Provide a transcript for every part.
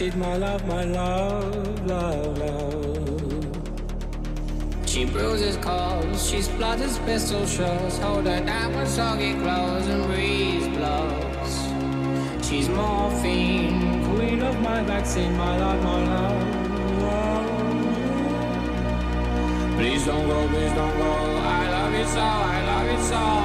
eat my love, my love, love, love. She bruises calls, she splutters pistol shots. Hold her down with soggy clothes and breeze blows. She's morphine, queen of my vaccine, my love, my love, love. Please don't go, please don't go. I love you so, I love you so.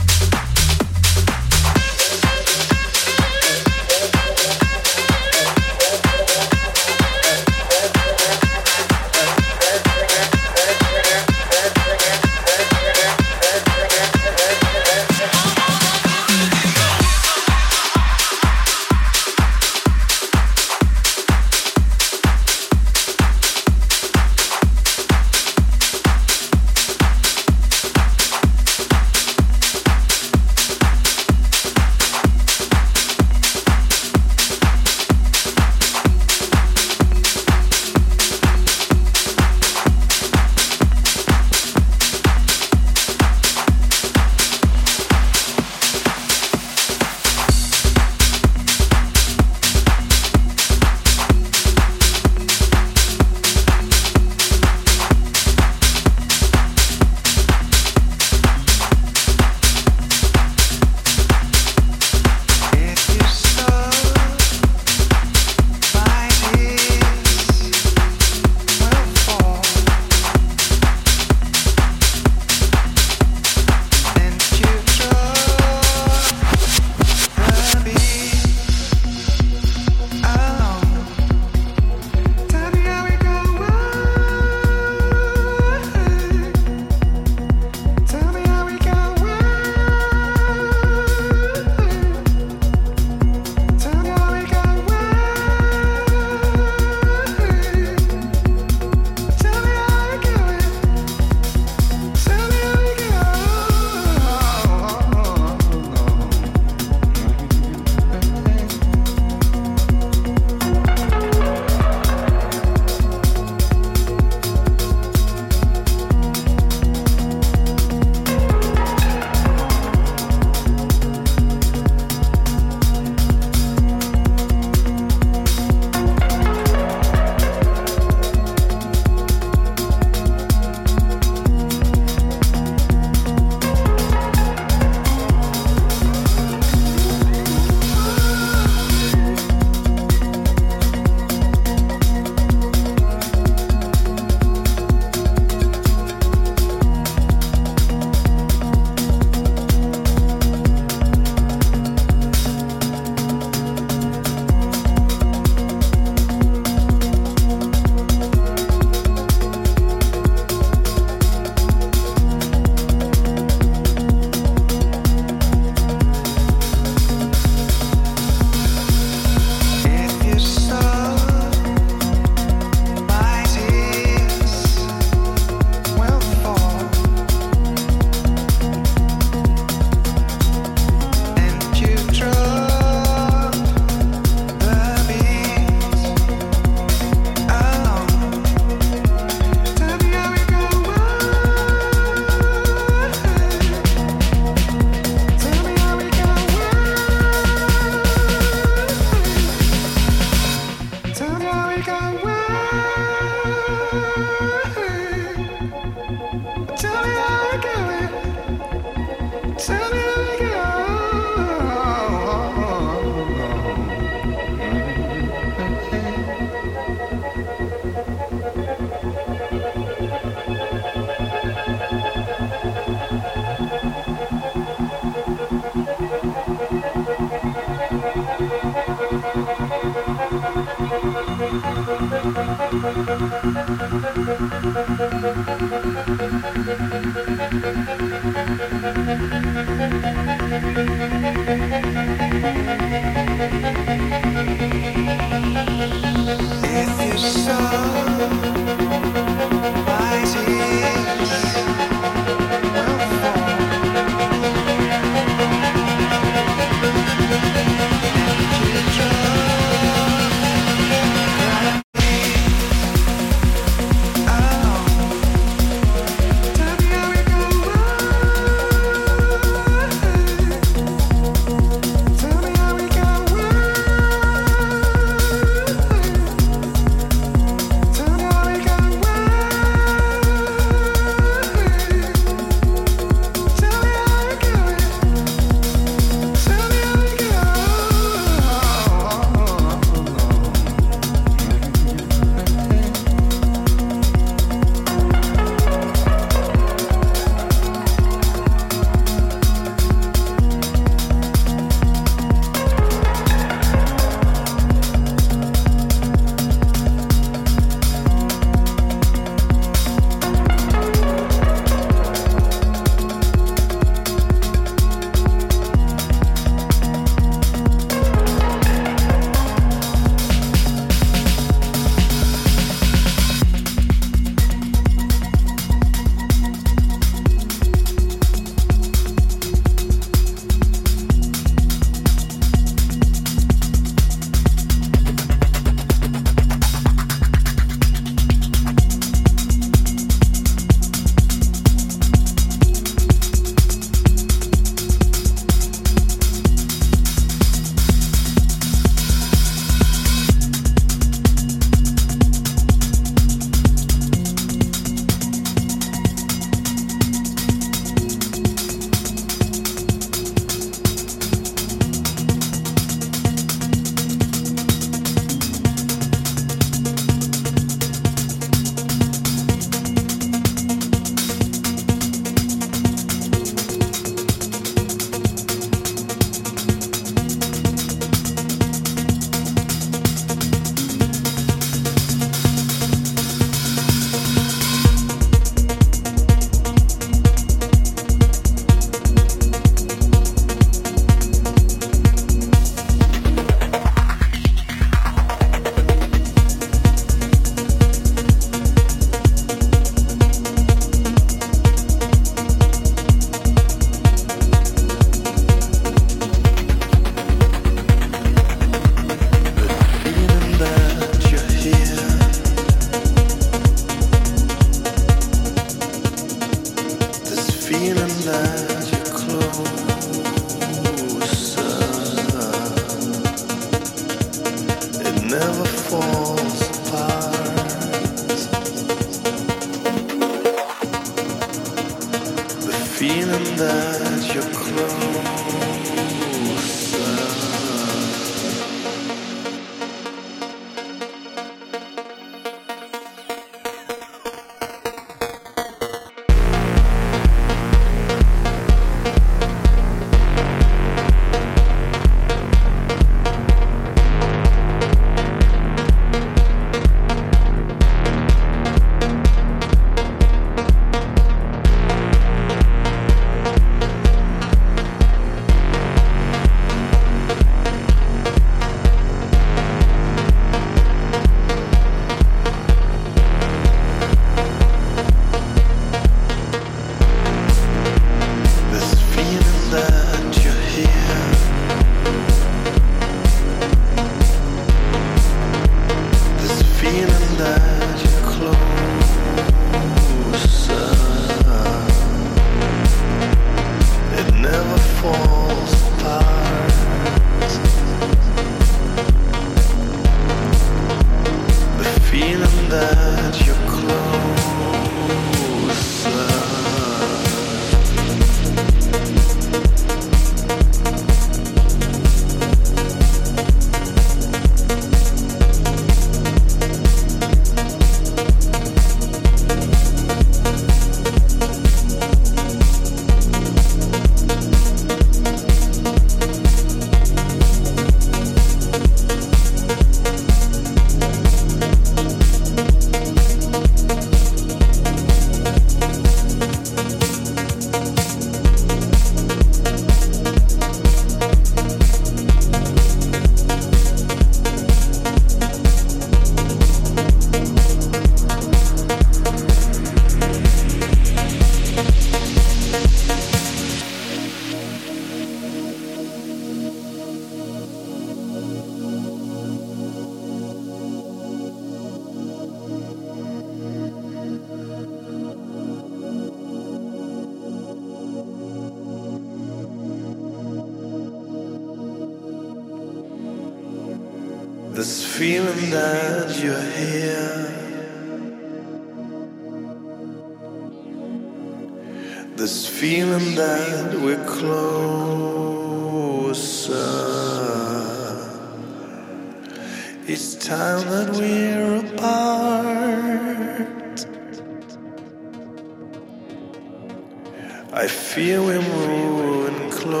I feel we're moving closer.